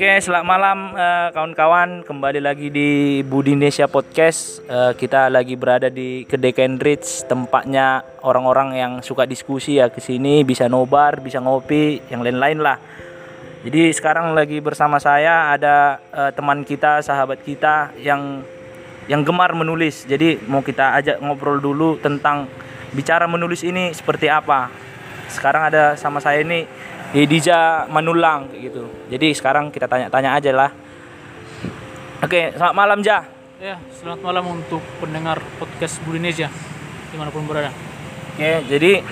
Oke, selamat malam eh, kawan-kawan. Kembali lagi di Budi Indonesia Podcast. Eh, kita lagi berada di Kedai Kendrich, tempatnya orang-orang yang suka diskusi ya ke sini, bisa nobar, bisa ngopi, yang lain-lain lah. Jadi sekarang lagi bersama saya ada eh, teman kita, sahabat kita yang yang gemar menulis. Jadi mau kita ajak ngobrol dulu tentang bicara menulis ini seperti apa. Sekarang ada sama saya ini Yedija Manulang kayak gitu. Jadi sekarang kita tanya-tanya aja lah. Oke, selamat malam Ja. Ya, selamat malam untuk pendengar podcast Budinesia di mana pun berada. Oke, jadi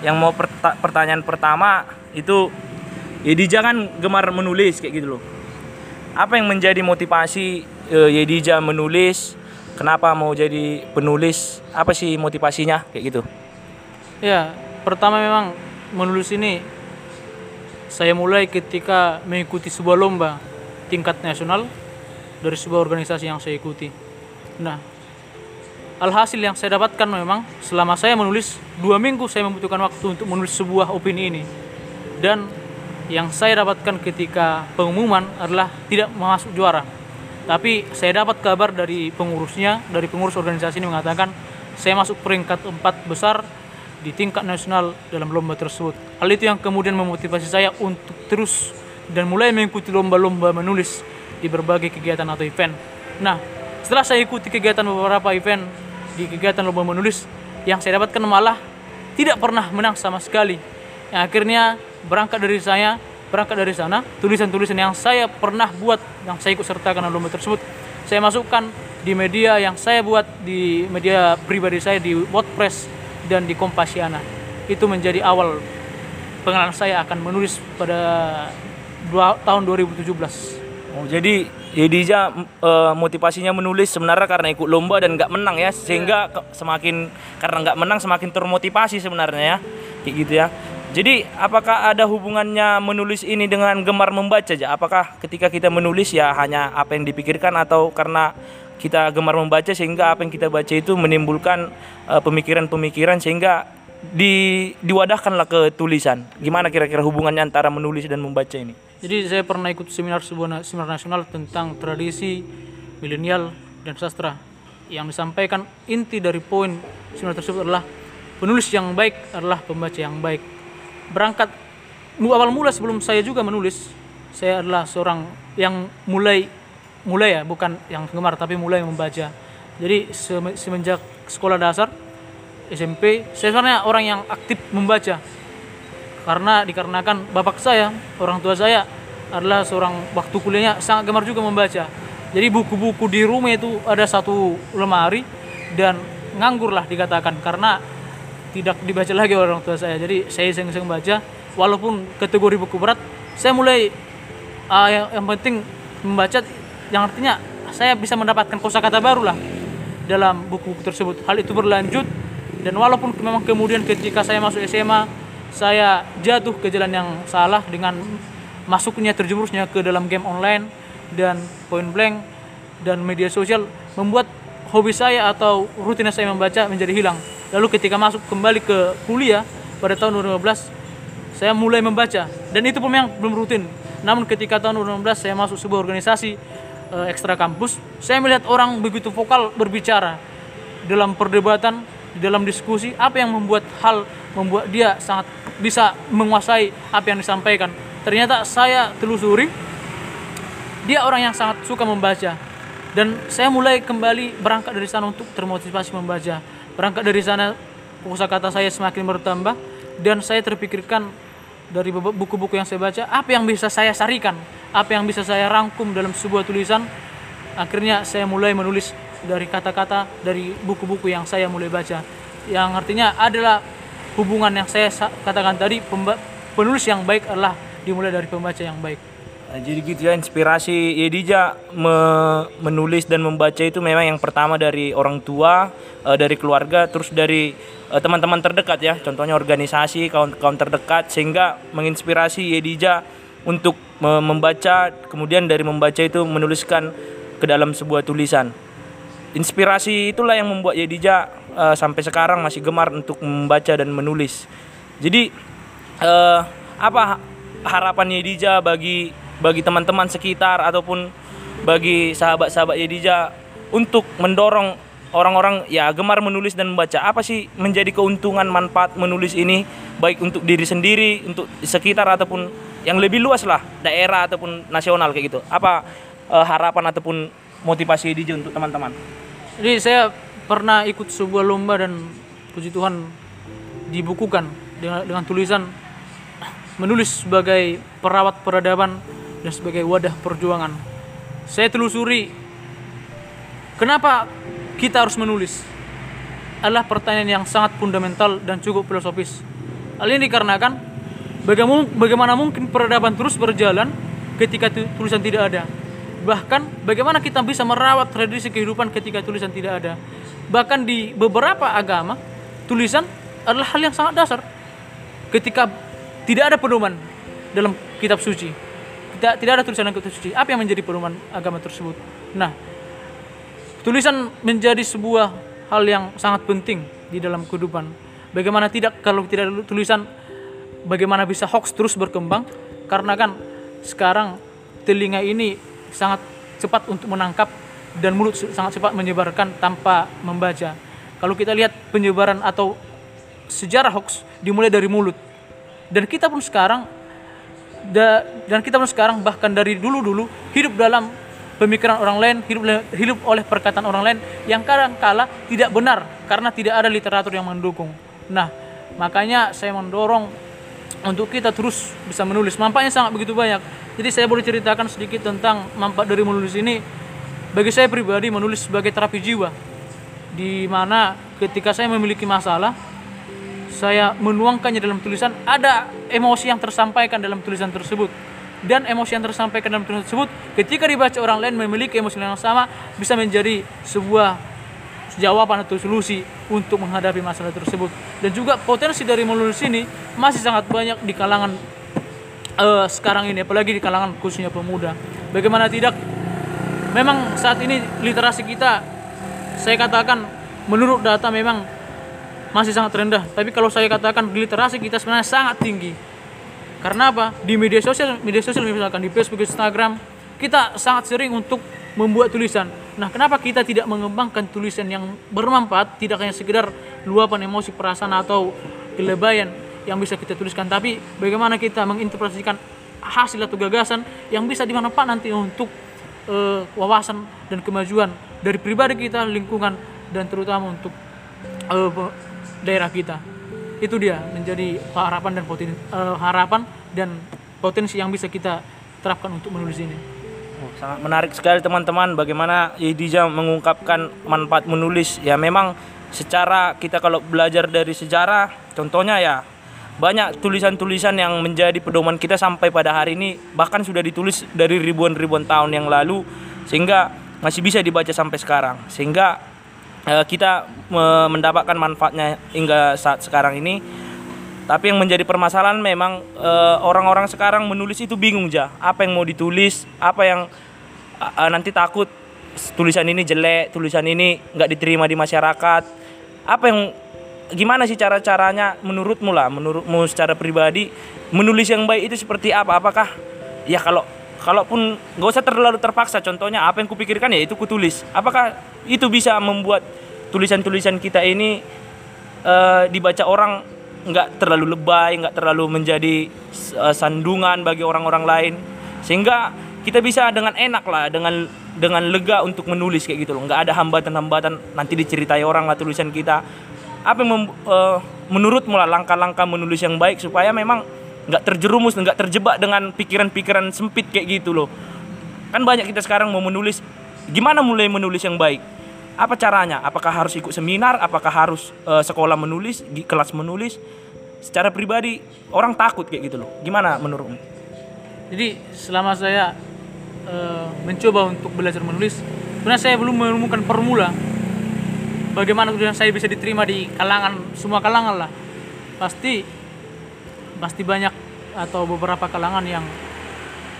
yang mau perta- pertanyaan pertama itu Yedija kan gemar menulis kayak gitu loh. Apa yang menjadi motivasi eh, Yedija menulis? Kenapa mau jadi penulis? Apa sih motivasinya kayak gitu? Ya, pertama memang menulis ini saya mulai ketika mengikuti sebuah lomba tingkat nasional dari sebuah organisasi yang saya ikuti. Nah, alhasil yang saya dapatkan memang selama saya menulis dua minggu saya membutuhkan waktu untuk menulis sebuah opini ini dan yang saya dapatkan ketika pengumuman adalah tidak masuk juara tapi saya dapat kabar dari pengurusnya dari pengurus organisasi ini mengatakan saya masuk peringkat empat besar di tingkat nasional dalam lomba tersebut. Hal itu yang kemudian memotivasi saya untuk terus dan mulai mengikuti lomba-lomba menulis di berbagai kegiatan atau event. Nah setelah saya ikuti kegiatan beberapa event di kegiatan lomba menulis yang saya dapatkan malah tidak pernah menang sama sekali. Yang akhirnya berangkat dari saya berangkat dari sana tulisan-tulisan yang saya pernah buat yang saya ikut sertakan dalam lomba tersebut saya masukkan di media yang saya buat di media pribadi saya di WordPress dan di Kompasiana itu menjadi awal pengenalan saya akan menulis pada dua, tahun 2017 Oh, jadi Yedija eh, motivasinya menulis sebenarnya karena ikut lomba dan nggak menang ya, sehingga ke- semakin karena nggak menang semakin termotivasi sebenarnya ya, kayak gitu ya. Jadi apakah ada hubungannya menulis ini dengan gemar membaca aja? Apakah ketika kita menulis ya hanya apa yang dipikirkan atau karena kita gemar membaca sehingga apa yang kita baca itu menimbulkan eh, pemikiran-pemikiran sehingga di diwadahkanlah ke tulisan. Gimana kira-kira hubungannya antara menulis dan membaca ini? Jadi saya pernah ikut seminar sebuah na- seminar nasional tentang tradisi milenial dan sastra. Yang disampaikan inti dari poin seminar tersebut adalah penulis yang baik adalah pembaca yang baik. Berangkat awal mula sebelum saya juga menulis, saya adalah seorang yang mulai mulai ya, bukan yang gemar tapi mulai membaca. Jadi sem- semenjak sekolah dasar SMP, saya sebenarnya orang yang aktif membaca karena dikarenakan bapak saya, orang tua saya adalah seorang waktu kuliahnya sangat gemar juga membaca. Jadi buku-buku di rumah itu ada satu lemari dan nganggur lah dikatakan karena tidak dibaca lagi oleh orang tua saya. Jadi saya iseng-iseng baca walaupun kategori buku berat, saya mulai ah, yang, yang penting membaca yang artinya saya bisa mendapatkan kosakata baru lah dalam buku-buku tersebut. Hal itu berlanjut dan walaupun memang kemudian ketika saya masuk SMA saya jatuh ke jalan yang salah dengan masuknya terjerumusnya ke dalam game online dan point blank dan media sosial membuat hobi saya atau rutinitas saya membaca menjadi hilang. Lalu ketika masuk kembali ke kuliah pada tahun 2015 saya mulai membaca dan itu pun memang belum rutin. Namun ketika tahun 2016 saya masuk sebuah organisasi eh, ekstra kampus, saya melihat orang begitu vokal berbicara dalam perdebatan, dalam diskusi, apa yang membuat hal membuat dia sangat bisa menguasai apa yang disampaikan. Ternyata saya telusuri dia orang yang sangat suka membaca dan saya mulai kembali berangkat dari sana untuk termotivasi membaca. Berangkat dari sana kosakata saya semakin bertambah dan saya terpikirkan dari buku-buku yang saya baca apa yang bisa saya sarikan, apa yang bisa saya rangkum dalam sebuah tulisan. Akhirnya saya mulai menulis dari kata-kata dari buku-buku yang saya mulai baca. Yang artinya adalah hubungan yang saya sa- katakan tadi penulis yang baik adalah dimulai dari pembaca yang baik. Nah, jadi gitu ya inspirasi Yedija me- menulis dan membaca itu memang yang pertama dari orang tua, eh, dari keluarga, terus dari eh, teman-teman terdekat ya, contohnya organisasi, kawan-kawan terdekat sehingga menginspirasi Yedija untuk me- membaca, kemudian dari membaca itu menuliskan ke dalam sebuah tulisan. Inspirasi itulah yang membuat Yedija eh, sampai sekarang masih gemar untuk membaca dan menulis. Jadi apa harapan Yedija bagi bagi teman-teman sekitar ataupun bagi sahabat-sahabat Yedija untuk mendorong orang-orang ya gemar menulis dan membaca. Apa sih menjadi keuntungan manfaat menulis ini? Baik untuk diri sendiri untuk sekitar ataupun yang lebih luas lah daerah ataupun nasional kayak gitu. Apa eh, harapan ataupun motivasi Yedija untuk teman-teman? Jadi saya pernah ikut sebuah lomba dan puji Tuhan dibukukan dengan, dengan tulisan menulis sebagai perawat peradaban dan sebagai wadah perjuangan. Saya telusuri kenapa kita harus menulis adalah pertanyaan yang sangat fundamental dan cukup filosofis. Hal ini dikarenakan bagaimana, bagaimana mungkin peradaban terus berjalan ketika tu- tulisan tidak ada. Bahkan bagaimana kita bisa merawat tradisi kehidupan ketika tulisan tidak ada. Bahkan di beberapa agama tulisan adalah hal yang sangat dasar. Ketika tidak ada pedoman dalam kitab suci, tidak tidak ada tulisan kitab suci. Apa yang menjadi pedoman agama tersebut? Nah, tulisan menjadi sebuah hal yang sangat penting di dalam kehidupan. Bagaimana tidak kalau tidak ada tulisan, bagaimana bisa hoax terus berkembang? Karena kan sekarang telinga ini sangat cepat untuk menangkap dan mulut sangat cepat menyebarkan tanpa membaca. Kalau kita lihat penyebaran atau sejarah hoax dimulai dari mulut. Dan kita pun sekarang da- dan kita pun sekarang bahkan dari dulu-dulu hidup dalam pemikiran orang lain, hidup hidup oleh perkataan orang lain yang kadang kala tidak benar karena tidak ada literatur yang mendukung. Nah, makanya saya mendorong untuk kita terus bisa menulis. Manfaatnya sangat begitu banyak. Jadi saya boleh ceritakan sedikit tentang manfaat dari menulis ini. Bagi saya pribadi menulis sebagai terapi jiwa. Di mana ketika saya memiliki masalah, saya menuangkannya dalam tulisan ada emosi yang tersampaikan dalam tulisan tersebut. Dan emosi yang tersampaikan dalam tulisan tersebut ketika dibaca orang lain memiliki emosi yang sama bisa menjadi sebuah jawaban atau solusi untuk menghadapi masalah tersebut. Dan juga potensi dari menulis ini masih sangat banyak di kalangan eh, sekarang ini apalagi di kalangan khususnya pemuda. Bagaimana tidak? Memang saat ini literasi kita saya katakan menurut data memang masih sangat rendah. Tapi kalau saya katakan literasi kita sebenarnya sangat tinggi. Karena apa? Di media sosial, media sosial misalkan di Facebook, Instagram, kita sangat sering untuk membuat tulisan. Nah, kenapa kita tidak mengembangkan tulisan yang bermanfaat, tidak hanya sekedar luapan emosi, perasaan atau kelebayan yang bisa kita tuliskan, tapi bagaimana kita menginterpretasikan hasil atau gagasan yang bisa dimanfaat nanti untuk eh, wawasan dan kemajuan dari pribadi kita, lingkungan, dan terutama untuk eh, daerah kita. Itu dia menjadi harapan dan potensi harapan dan potensi yang bisa kita terapkan untuk menulis ini. Oh, sangat menarik sekali teman-teman bagaimana Yedija mengungkapkan manfaat menulis. Ya memang secara kita kalau belajar dari sejarah, contohnya ya banyak tulisan-tulisan yang menjadi pedoman kita sampai pada hari ini bahkan sudah ditulis dari ribuan-ribuan tahun yang lalu sehingga masih bisa dibaca sampai sekarang. Sehingga eh, kita me- mendapatkan manfaatnya hingga saat sekarang ini. Tapi yang menjadi permasalahan memang eh, orang-orang sekarang menulis itu bingung ja, apa yang mau ditulis, apa yang eh, nanti takut tulisan ini jelek, tulisan ini nggak diterima di masyarakat. Apa yang gimana sih cara-caranya menurutmu lah, menurutmu secara pribadi menulis yang baik itu seperti apa? Apakah ya kalau kalaupun nggak usah terlalu terpaksa contohnya apa yang kupikirkan ya itu kutulis. Apakah itu bisa membuat tulisan-tulisan kita ini eh, dibaca orang nggak terlalu lebay, nggak terlalu menjadi eh, sandungan bagi orang-orang lain, sehingga kita bisa dengan enak lah, dengan dengan lega untuk menulis kayak gitu loh, nggak ada hambatan-hambatan nanti diceritai orang lah tulisan kita. Apa yang mem- eh, menurutmu lah langkah-langkah menulis yang baik supaya memang nggak terjerumus, nggak terjebak dengan pikiran-pikiran sempit kayak gitu loh. Kan banyak kita sekarang mau menulis, gimana mulai menulis yang baik? Apa caranya? Apakah harus ikut seminar? Apakah harus eh, sekolah menulis, kelas menulis? Secara pribadi orang takut kayak gitu loh. Gimana menurutmu? Jadi selama saya eh, mencoba untuk belajar menulis, sebenarnya saya belum menemukan formula bagaimana kemudian saya bisa diterima di kalangan semua kalangan lah. Pasti pasti banyak atau beberapa kalangan yang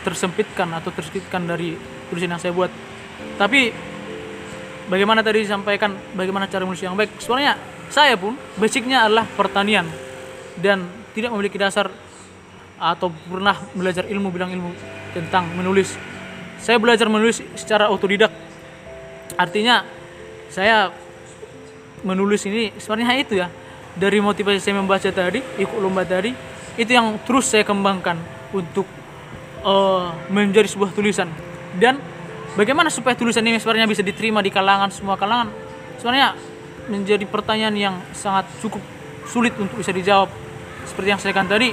tersempitkan atau tersempitkan dari tulisan yang saya buat. Tapi bagaimana tadi disampaikan bagaimana cara menulis yang baik? Sebenarnya saya pun basicnya adalah pertanian dan tidak memiliki dasar atau pernah belajar ilmu bilang ilmu tentang menulis. Saya belajar menulis secara otodidak. Artinya saya menulis ini sebenarnya itu ya dari motivasi saya membaca tadi, ikut lomba tadi, itu yang terus saya kembangkan untuk uh, menjadi sebuah tulisan. Dan bagaimana supaya tulisan ini sebenarnya bisa diterima di kalangan semua kalangan? Sebenarnya menjadi pertanyaan yang sangat cukup sulit untuk bisa dijawab. Seperti yang saya katakan tadi,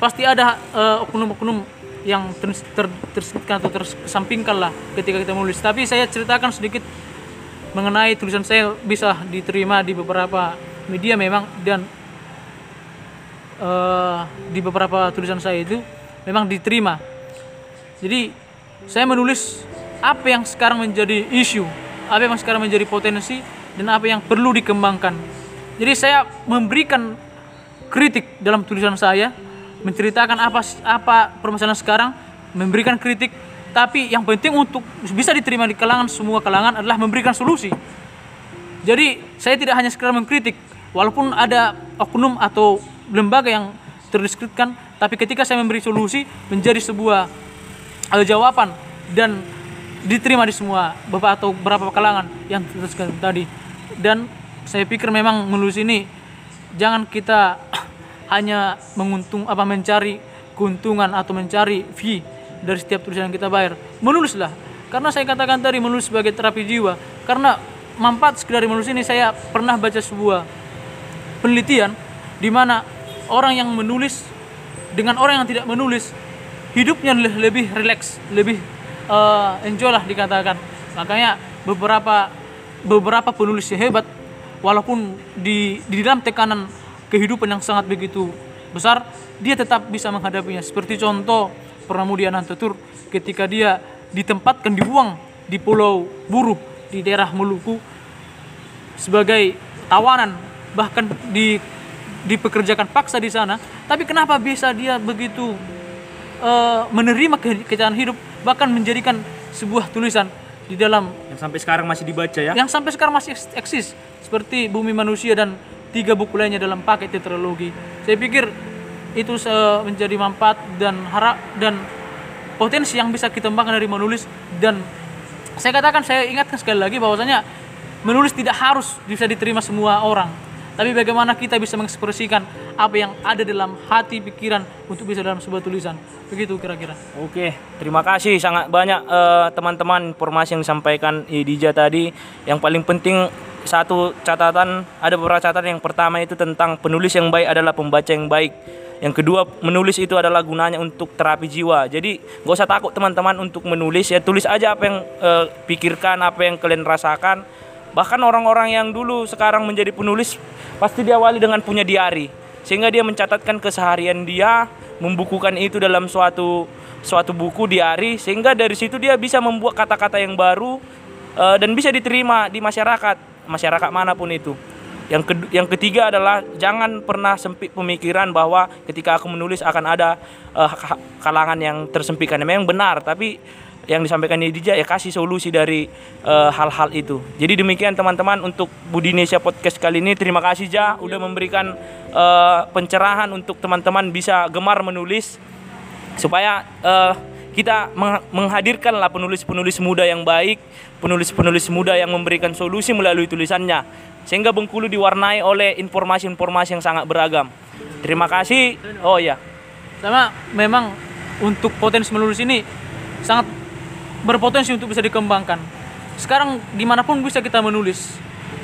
pasti ada uh, oknum-oknum yang ter, ter, tersebutkan atau tersampingkan lah ketika kita menulis. Tapi saya ceritakan sedikit mengenai tulisan saya bisa diterima di beberapa media memang dan uh, di beberapa tulisan saya itu memang diterima. Jadi saya menulis apa yang sekarang menjadi isu, apa yang sekarang menjadi potensi dan apa yang perlu dikembangkan. Jadi saya memberikan kritik dalam tulisan saya, menceritakan apa apa permasalahan sekarang, memberikan kritik tapi yang penting untuk bisa diterima di kalangan semua kalangan adalah memberikan solusi. Jadi saya tidak hanya sekedar mengkritik, walaupun ada oknum atau lembaga yang terdeskripsikan, tapi ketika saya memberi solusi menjadi sebuah uh, jawaban dan diterima di semua bapak atau beberapa kalangan yang terdekat tadi. Dan saya pikir memang menulis ini jangan kita hanya menguntung apa mencari keuntungan atau mencari fee dari setiap tulisan yang kita bayar. Menulislah. Karena saya katakan tadi menulis sebagai terapi jiwa. Karena manfaat sekedar menulis ini saya pernah baca sebuah penelitian di mana orang yang menulis dengan orang yang tidak menulis hidupnya lebih rileks, lebih uh, enjoy lah dikatakan. Makanya beberapa beberapa penulis yang hebat walaupun di di dalam tekanan kehidupan yang sangat begitu besar dia tetap bisa menghadapinya. Seperti contoh Pramudi Anantatur ketika dia ditempatkan dibuang di Pulau Buruh di daerah Maluku sebagai tawanan bahkan di dipekerjakan paksa di sana tapi kenapa bisa dia begitu uh, menerima ke kejahatan hidup bahkan menjadikan sebuah tulisan di dalam yang sampai sekarang masih dibaca ya? Yang sampai sekarang masih eksis seperti Bumi Manusia dan tiga buku lainnya dalam paket tetralogi. Saya pikir itu menjadi manfaat dan harap dan potensi yang bisa kita kembangkan dari menulis dan saya katakan saya ingatkan sekali lagi bahwasanya menulis tidak harus bisa diterima semua orang tapi bagaimana kita bisa mengekspresikan apa yang ada dalam hati pikiran untuk bisa dalam sebuah tulisan begitu kira-kira oke terima kasih sangat banyak uh, teman-teman informasi yang disampaikan Idija tadi yang paling penting satu catatan ada beberapa catatan yang pertama itu tentang penulis yang baik adalah pembaca yang baik yang kedua, menulis itu adalah gunanya untuk terapi jiwa. Jadi, gak usah takut teman-teman untuk menulis ya. Tulis aja apa yang uh, pikirkan, apa yang kalian rasakan. Bahkan orang-orang yang dulu sekarang menjadi penulis pasti diawali dengan punya diari. Sehingga dia mencatatkan keseharian dia, membukukan itu dalam suatu suatu buku diari sehingga dari situ dia bisa membuat kata-kata yang baru uh, dan bisa diterima di masyarakat, masyarakat mana pun itu. Yang ke, yang ketiga adalah jangan pernah sempit pemikiran bahwa ketika aku menulis akan ada uh, kalangan yang tersempitkan. Memang benar, tapi yang disampaikan Yedija ya kasih solusi dari eh, hal-hal uh, itu. Jadi demikian teman-teman untuk Budi Indonesia Podcast kali ini. Terima kasih Ja udah memberikan uh, pencerahan untuk teman-teman bisa gemar menulis supaya uh, kita menghadirkanlah penulis-penulis muda yang baik, penulis-penulis muda yang memberikan solusi melalui tulisannya sehingga Bengkulu diwarnai oleh informasi-informasi yang sangat beragam. Terima kasih. Oh ya. Sama memang untuk potensi menulis ini sangat berpotensi untuk bisa dikembangkan. Sekarang di mana pun bisa kita menulis,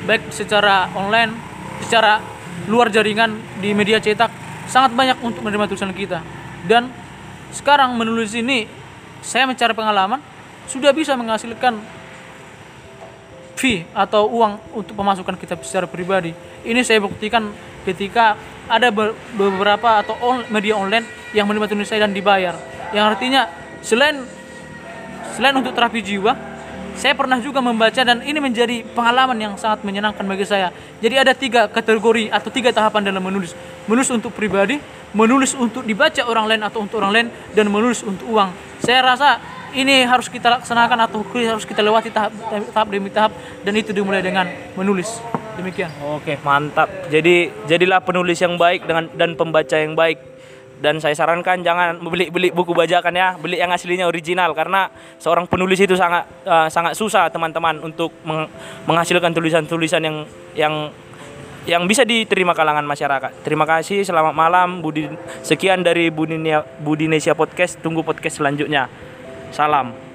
baik secara online, secara luar jaringan di media cetak, sangat banyak untuk menerima tulisan kita. Dan sekarang menulis ini, saya mencari pengalaman, sudah bisa menghasilkan fee atau uang untuk pemasukan kita secara pribadi. Ini saya buktikan ketika ada beberapa atau media online yang menerima tulis saya dan dibayar. Yang artinya selain selain untuk terapi jiwa, saya pernah juga membaca dan ini menjadi pengalaman yang sangat menyenangkan bagi saya. Jadi ada tiga kategori atau tiga tahapan dalam menulis. Menulis untuk pribadi, menulis untuk dibaca orang lain atau untuk orang lain, dan menulis untuk uang. Saya rasa ini harus kita laksanakan atau harus kita lewati tahap tahap demi tahap dan itu dimulai dengan menulis demikian oke mantap jadi jadilah penulis yang baik dengan dan pembaca yang baik dan saya sarankan jangan beli beli buku bajakan ya beli yang aslinya original karena seorang penulis itu sangat uh, sangat susah teman-teman untuk meng menghasilkan tulisan-tulisan yang yang yang bisa diterima kalangan masyarakat. Terima kasih, selamat malam. Budi sekian dari Budinesia Podcast. Tunggu podcast selanjutnya. Salam.